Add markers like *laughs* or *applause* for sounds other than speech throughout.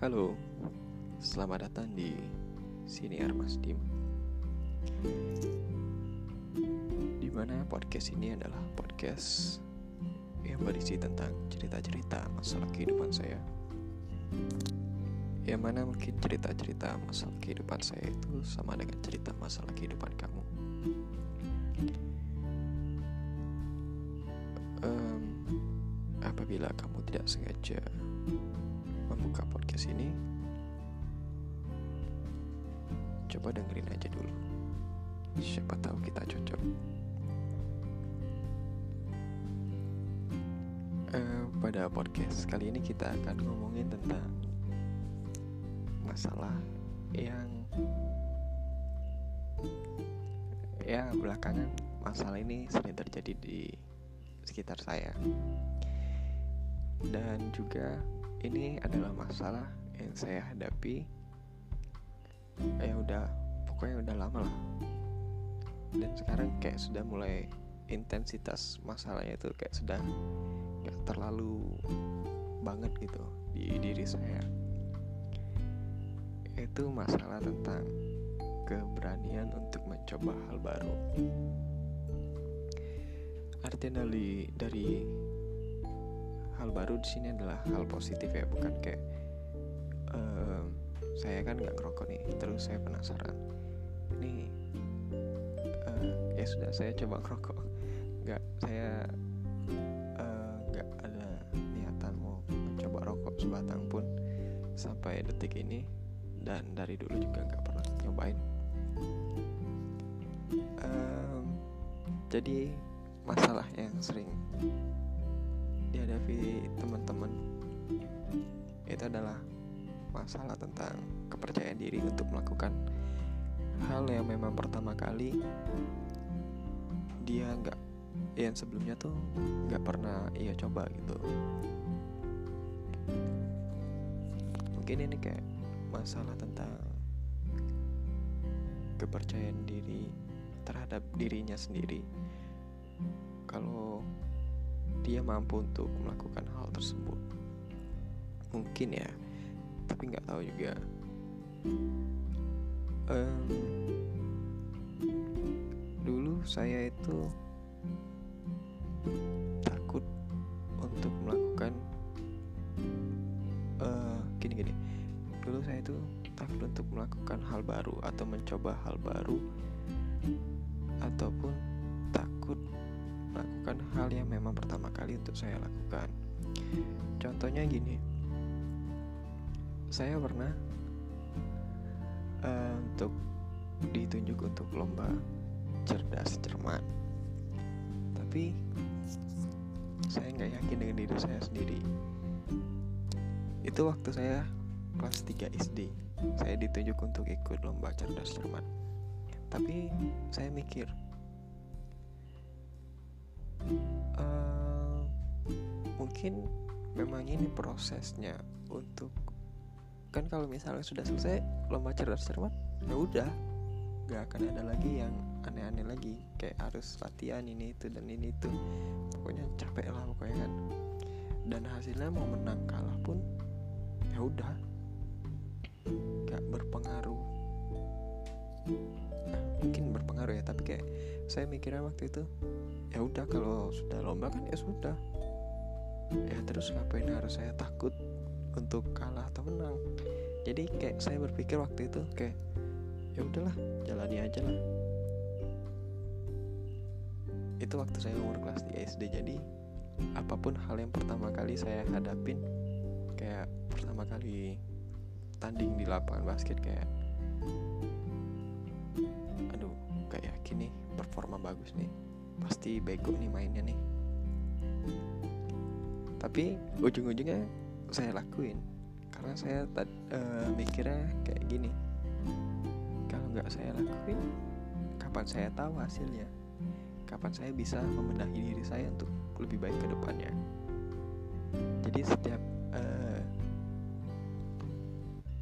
Halo, selamat datang di Sini Mas Dim. Di mana podcast ini adalah podcast yang berisi tentang cerita-cerita masalah kehidupan saya. Yang mana mungkin cerita-cerita masalah kehidupan saya itu sama dengan cerita masalah kehidupan kamu. Um, apabila kamu tidak sengaja membuka podcast ini coba dengerin aja dulu. Siapa tahu kita cocok. Uh, pada podcast kali ini kita akan ngomongin tentang masalah yang ya belakangan masalah ini sering terjadi di sekitar saya. Dan juga ini adalah masalah yang saya hadapi. Ya udah pokoknya udah lama lah. Dan sekarang kayak sudah mulai intensitas masalahnya itu kayak sudah gak terlalu banget gitu di diri saya. Itu masalah tentang keberanian untuk mencoba hal baru. Artinya dari dari hal baru di sini adalah hal positif ya bukan kayak uh, saya kan nggak ngerokok nih terus saya penasaran. Ini uh, ya sudah saya coba ngerokok. Nggak saya eh, nggak uh, ada niatan mau mencoba rokok sebatang pun sampai detik ini dan dari dulu juga nggak pernah nyobain. Um, jadi masalah yang sering dihadapi teman-teman itu adalah masalah tentang kepercayaan diri untuk melakukan hal yang memang pertama kali dia nggak yang sebelumnya tuh nggak pernah ia coba gitu. Mungkin ini kayak masalah tentang kepercayaan diri terhadap dirinya sendiri. Kalau dia mampu untuk melakukan hal tersebut. Mungkin ya tapi nggak tahu juga. Um, dulu saya itu takut untuk melakukan uh, gini gini. Dulu saya itu takut untuk melakukan hal baru atau mencoba hal baru ataupun melakukan hal yang memang pertama kali untuk saya lakukan. Contohnya gini, saya pernah uh, untuk ditunjuk untuk lomba cerdas cermat, tapi saya nggak yakin dengan diri saya sendiri. Itu waktu saya kelas 3 SD, saya ditunjuk untuk ikut lomba cerdas cermat. Tapi saya mikir, uh, mungkin memang ini prosesnya untuk kan kalau misalnya sudah selesai lomba cerdas cermat ya udah. Gak akan ada lagi yang aneh-aneh lagi kayak harus latihan ini itu dan ini itu. Pokoknya capek lah pokoknya kan. Dan hasilnya mau menang kalah pun ya udah. Gak berpengaruh. Nah, mungkin berpengaruh ya tapi kayak saya mikirnya waktu itu ya udah kalau sudah lomba kan ya sudah. Ya terus ngapain harus saya takut untuk kalah atau menang? Jadi kayak saya berpikir waktu itu kayak ya udahlah jalani aja lah. Itu waktu saya umur kelas 3 SD jadi apa pun hal yang pertama kali saya hadapin kayak pertama kali tanding di lapangan basket kayak aduh gak yakin performa bagus nih pasti bego nih mainnya nih. Tapi ujung-ujungnya saya lakuin. Karena saya tad, uh, mikirnya kayak gini. Kalau nggak saya lakuin kapan saya tahu hasilnya? Kapan saya bisa membenahi diri saya untuk lebih baik ke depannya? Jadi setiap uh,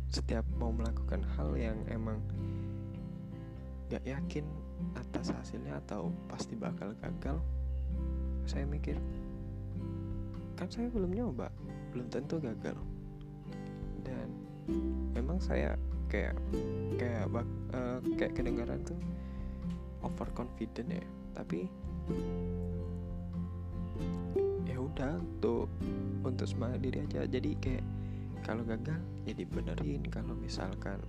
setiap mau melakukan hal yang emang gak yakin atas hasilnya atau pasti bakal gagal? Saya mikir kan saya belum nyoba belum tentu gagal. Dan memang saya kayak kayak bak, uh, kayak kedengaran tuh overconfident ya. Tapi ya udah tuh untuk semangat diri aja. Jadi kayak kalau gagal ya dibenerin kalau misalkan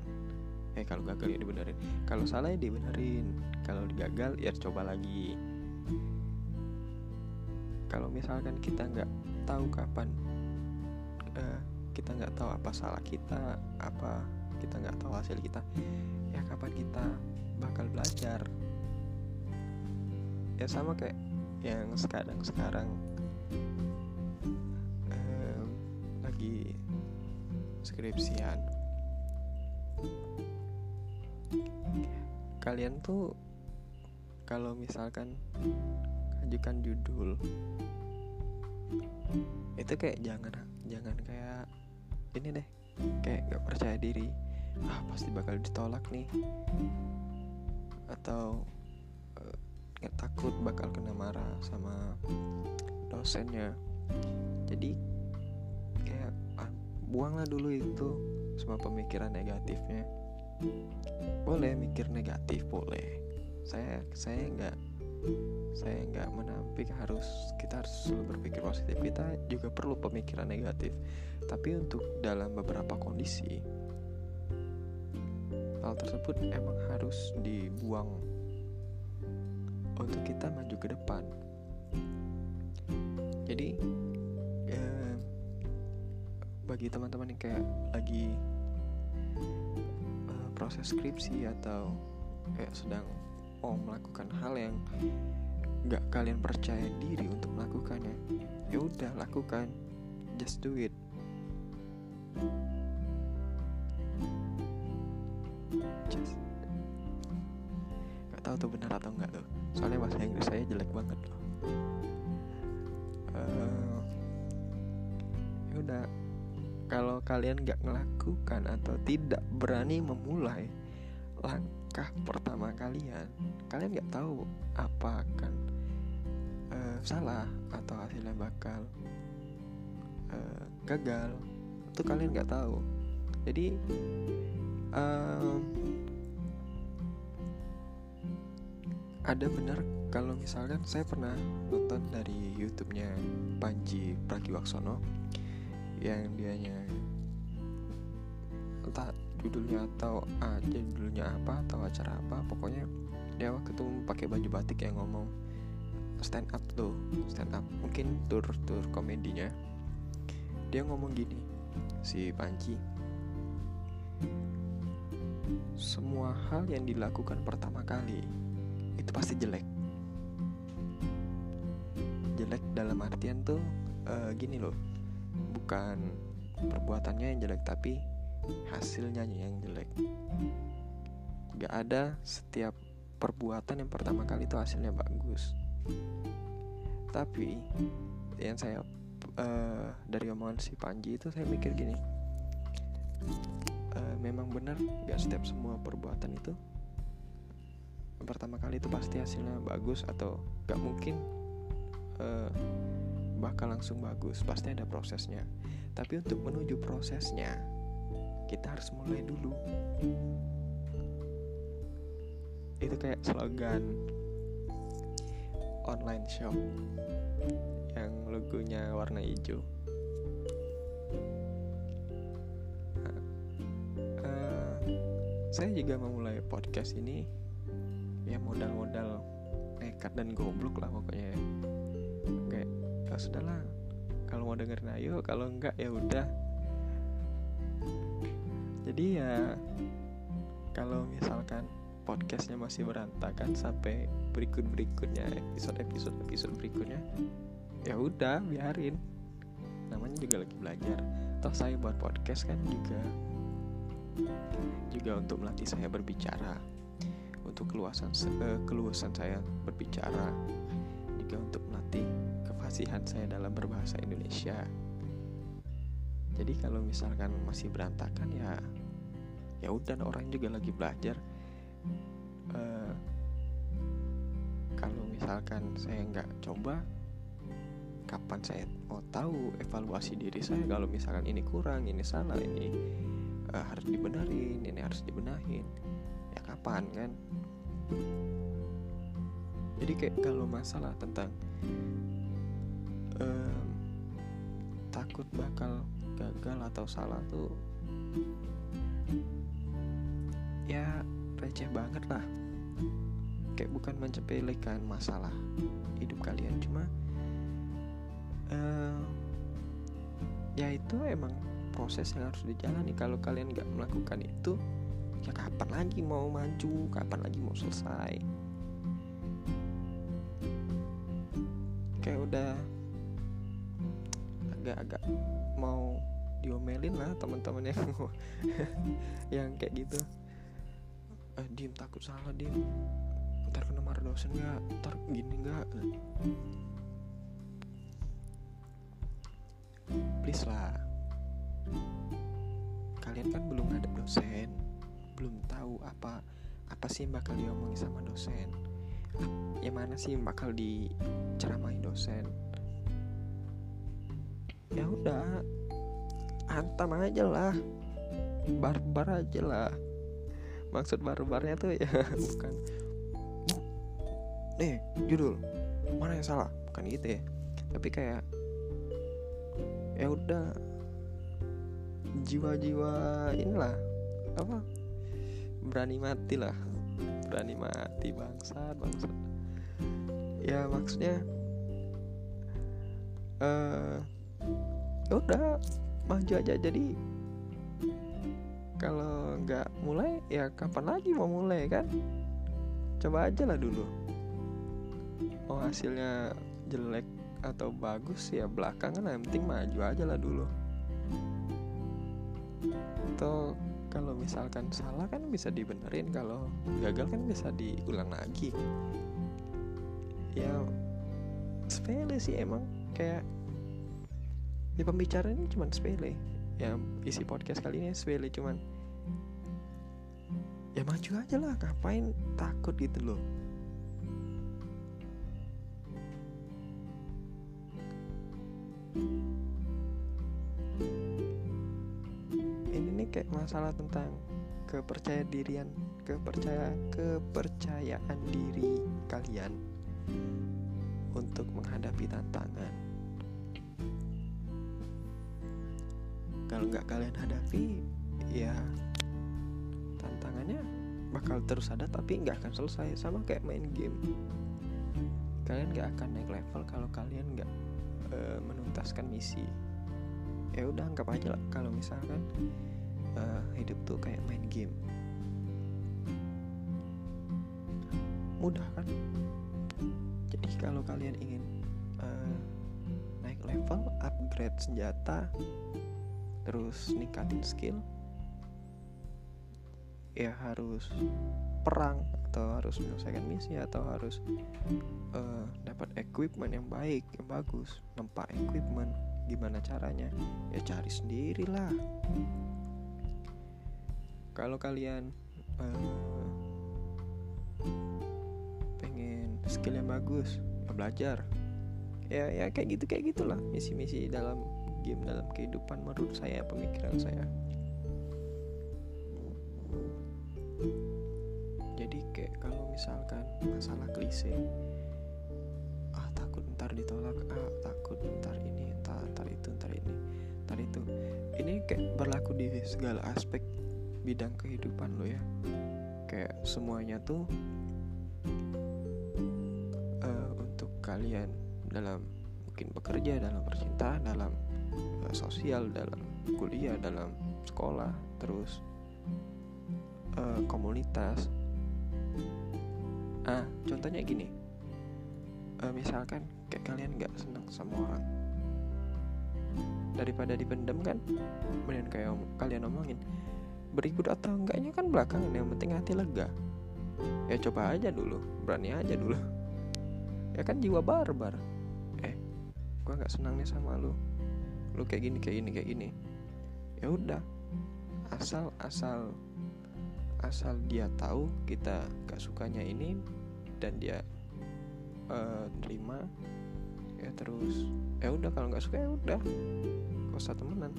eh kalau gagal ya dibenerin. Kalau salah ya dibenerin. Kalau gagal ya coba lagi. Kalau misalkan kita nggak tahu kapan uh, kita nggak tahu apa salah kita apa kita nggak tahu hasil kita ya kapan kita bakal belajar? Ya sama kayak yang sekarang sekarang um, lagi skripsian kalian tuh kalau misalkan ajukan judul itu kayak jangan jangan kayak ini deh kayak gak percaya diri. Ah pasti bakal ditolak nih. Atau uh, nggak takut bakal kena marah sama dosennya. Jadi kayak ah, buanglah dulu itu semua pemikiran negatifnya boleh mikir negatif boleh. Saya saya nggak saya nggak menampik harus kita harus selalu berpikir positif. Kita juga perlu pemikiran negatif. Tapi untuk dalam beberapa kondisi hal tersebut emang harus dibuang untuk kita maju ke depan. Jadi eh, bagi teman-teman yang kayak lagi proses skripsi atau kayak sedang mau melakukan hal yang nggak kalian percaya diri untuk melakukannya ya udah lakukan. Just do it. Just. Nggak tahu tuh benar atau enggak tuh. Soalnya bahasa Inggris saya jelek banget loh. Uh, ya udah kalau kalian nggak melakukan atau tidak berani memulai langkah pertama kalian kalian nggak tahu apa akan uh, salah atau hasilnya bakal uh, gagal. Itu kalian nggak tahu. Jadi um, ada benar kalau misalkan saya pernah nonton dari YouTube-nya Panji Pragiwaksono yang dianya. Entah judulnya atau ah, judulnya apa atau acara apa pokoknya dia waktu itu pakai baju batik yang ngomong stand up tuh stand up mungkin tur tur komedinya. Dia ngomong gini si Panji semua hal yang dilakukan pertama kali itu pasti jelek. Jelek dalam artian tuh uh, gini loh bukan perbuatannya yang jelek tapi hasilnya yang jelek. Gak ada setiap perbuatan yang pertama kali itu hasilnya bagus. Tapi yang saya uh, dari omongan si Panji itu saya mikir gini uh, memang benar gak setiap semua perbuatan itu pertama kali itu pasti hasilnya bagus atau gak mungkin uh, bakal langsung bagus pasti ada prosesnya. Tapi untuk menuju prosesnya kita harus mulai dulu. Itu kayak slogan online shop yang logonya warna hijau. Nah, uh, saya juga memulai podcast ini ya modal-modal nekat dan goblok lah pokoknya ya. kayak ya sudahlah kalau mau dengerin ayo kalau enggak ya udah. Jadi ya kalau misalkan podcastnya masih berantakan sampai berikut berikutnya episode episode episode berikutnya ya udah biarin. Namanya juga lagi belajar. Toh saya buat podcast kan juga. Juga untuk melatih saya berbicara. Untuk keluasan uh, keluasan saya berbicara. Juga untuk kefasihan saya dalam berbahasa Indonesia. Jadi kalau misalkan masih berantakan ya ya udah orang juga lagi belajar. Uh, kalau misalkan saya nggak coba kapan saya mau tahu evaluasi diri saya? Kalau misalkan ini kurang ini salah ini uh, harus dibenerin ini harus dibenahin ya kapan kan? Jadi kayak kalau masalah tentang takut bakal gagal atau salah tuh ya receh banget lah. Kayak bukan mencepelekan masalah hidup kalian cuma ya itu emang proses yang harus dijalani. Kalau kalian nggak melakukan itu ya kapan lagi mau maju kapan lagi mau selesai agak-agak mau diomelin lah teman-teman yang *laughs* yang kayak gitu. Eh, diem takut salah diem ntar kena marah dosen nggak? Ntar gini nggak? Please lah. Kalian kan belum ada dosen belum tahu apa apa sih yang bakal diomongin sama dosen. Yang mana sih yang bakal diceramain dosen ya udah hantam aja lah. Barbar aja lah. Maksud barbarnya tuh ya *laughs* bukan. Nih judul. Mana yang salah? Bukan gitu ya. Tapi kayak ya udah. Jiwa-jiwa inilah. Apa? Berani mati lah. Berani mati bangsa bangsa ya maksudnya uh, udah maju aja. Jadi kalau nggak mulai ya kapan lagi mau mulai kan? Coba aja lah dulu. Mau hasilnya jelek atau bagus ya belakangan yang penting maju aja lah dulu. Atau kalau misalkan salah kan bisa dibenerin. Kalau gagal kan bisa diulang lagi. Ya sepele sih emang. Kayak di pembicaraan ini cuma sepele. Ya isi podcast kali ini sepele cuman. Ya maju aja lah. Ngapain takut gitu loh? Kayak masalah tentang kepercayaan dirian kepercayaan kepercayaan diri kalian untuk menghadapi tantangan kalau nggak kalian hadapi ya tantangannya bakal terus ada tapi nggak akan selesai. Sama kayak main game. Kalian nggak akan naik level kalau kalian nggak e, menuntaskan misi. Ya udah anggap aja lah kalau misalkan uh, hidup tuh kayak main game. Mudah kan? Jadi kalau kalian ingin uh, naik level upgrade senjata terus ningkatin skill ya harus perang atau harus menyelesaikan misi atau harus uh, dapat equipment yang baik yang bagus nempak equipment gimana caranya? Ya cari sendirilah. Kalau kalian uh, pengen skill yang bagus ya belajar. Ya ya kayak gitu kayak gitulah misi-misi dalam game dalam kehidupan menurut saya pemikiran saya. Jadi kayak kalau misalkan masalah klise ah takut ntar ditolak ah takut ntar ini ntar, ntar itu ntar ini ntar itu. Ini kayak berlaku di segala aspek bidang kehidupan lo ya. Kayak semuanya tuh uh, untuk kalian dalam mungkin bekerja dalam percintaan dalam sosial dalam kuliah dalam sekolah terus uh, komunitas. Ah contohnya gini. Uh, misalkan kayak kalian nggak senang sama orang. Daripada dipendam kan kemudian kayak kalian omongin beribut atau enggaknya kan belakangan yang penting hati lega. Ya coba aja dulu berani aja dulu. Ya kan jiwa barbar. Eh gua nggak senang nih sama lu lu kayak gini kayak gini kayak gini. Ya udah. Asal asal asal dia tahu kita gak sukanya ini dan dia uh, terima ya terus. Ya udah kalau nggak suka ya udah. Gak usah temenan.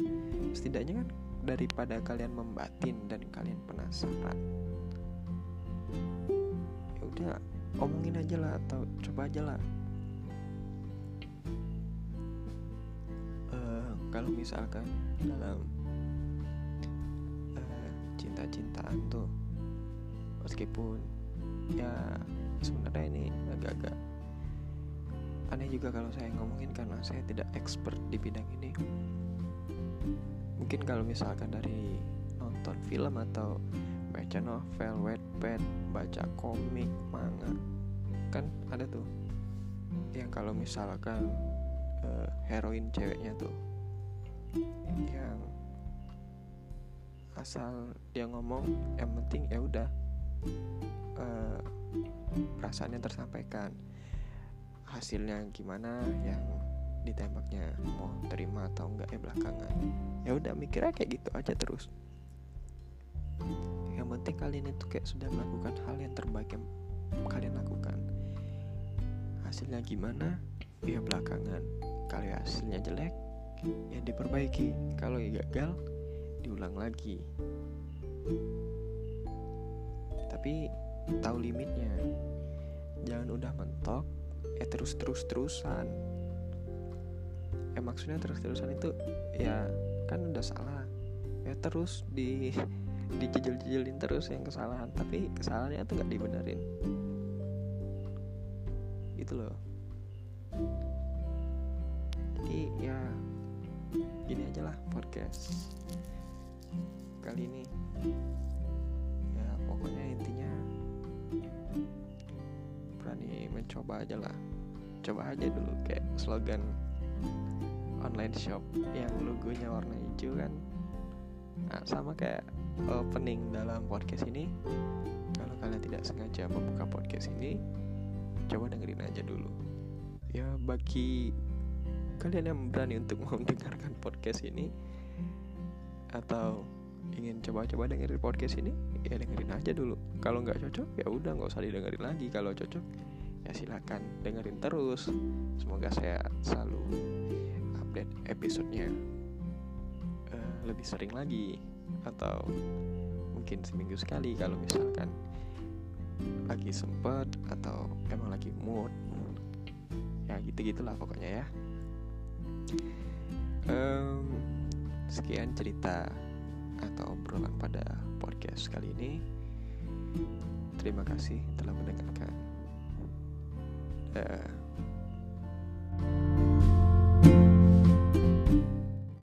Setidaknya kan daripada kalian membatin dan kalian penasaran ya udah omongin aja lah atau coba aja lah kalau misalkan dalam uh, cinta-cintaan tuh meskipun ya sebenarnya ini agak-agak aneh juga kalau saya ngomongin karena saya tidak expert di bidang ini. Mungkin kalau misalkan dari nonton film atau baca novel, wetpad, baca komik, manga kan ada tuh. Yang kalau misalkan uh, heroin ceweknya tuh yang asal dia ngomong yang penting ya udah uh, perasaannya tersampaikan. Hasilnya gimana yang ditembaknya mau terima atau enggak ya belakangan. Ya udah mikirnya kayak gitu aja terus. Yang penting kalian itu kayak sudah melakukan hal yang terbaik yang kalian lakukan. Hasilnya gimana? Ya belakangan kalau hasilnya jelek ya diperbaiki. Kalau ya gagal diulang lagi. Tapi tahu limitnya. Jangan udah mentok eh terus terus terusan. Eh maksudnya terus terusan itu ya kan udah salah. Ya terus di *laughs* dijejel-jejelin terus yang kesalahan. Tapi kesalahannya tuh nggak dibenerin. Gitu loh. Jadi ya gini aja lah podcast. Kali ini ya pokoknya intinya berani mencoba aja lah. Coba aja dulu kayak slogan online shop yang logonya warna hijau kan. Nah, sama kayak opening dalam podcast ini. Kalau kalian tidak sengaja membuka podcast ini coba dengerin aja dulu. Ya bagi kalian yang berani untuk mau *laughs* mendengarkan podcast ini atau ingin coba-coba dengerin podcast ini ya dengerin aja dulu. Kalau nggak cocok ya udah nggak usah didengerin lagi. Kalau cocok ya silakan dengerin terus. Semoga saya selalu update episodenya uh, lebih sering lagi atau mungkin seminggu sekali kalau misalkan lagi sempet atau emang lagi mood. Ya gitu gitulah pokoknya ya um, sekian cerita atau obrolan pada podcast kali ini. Terima kasih telah mendengarkan. Uh,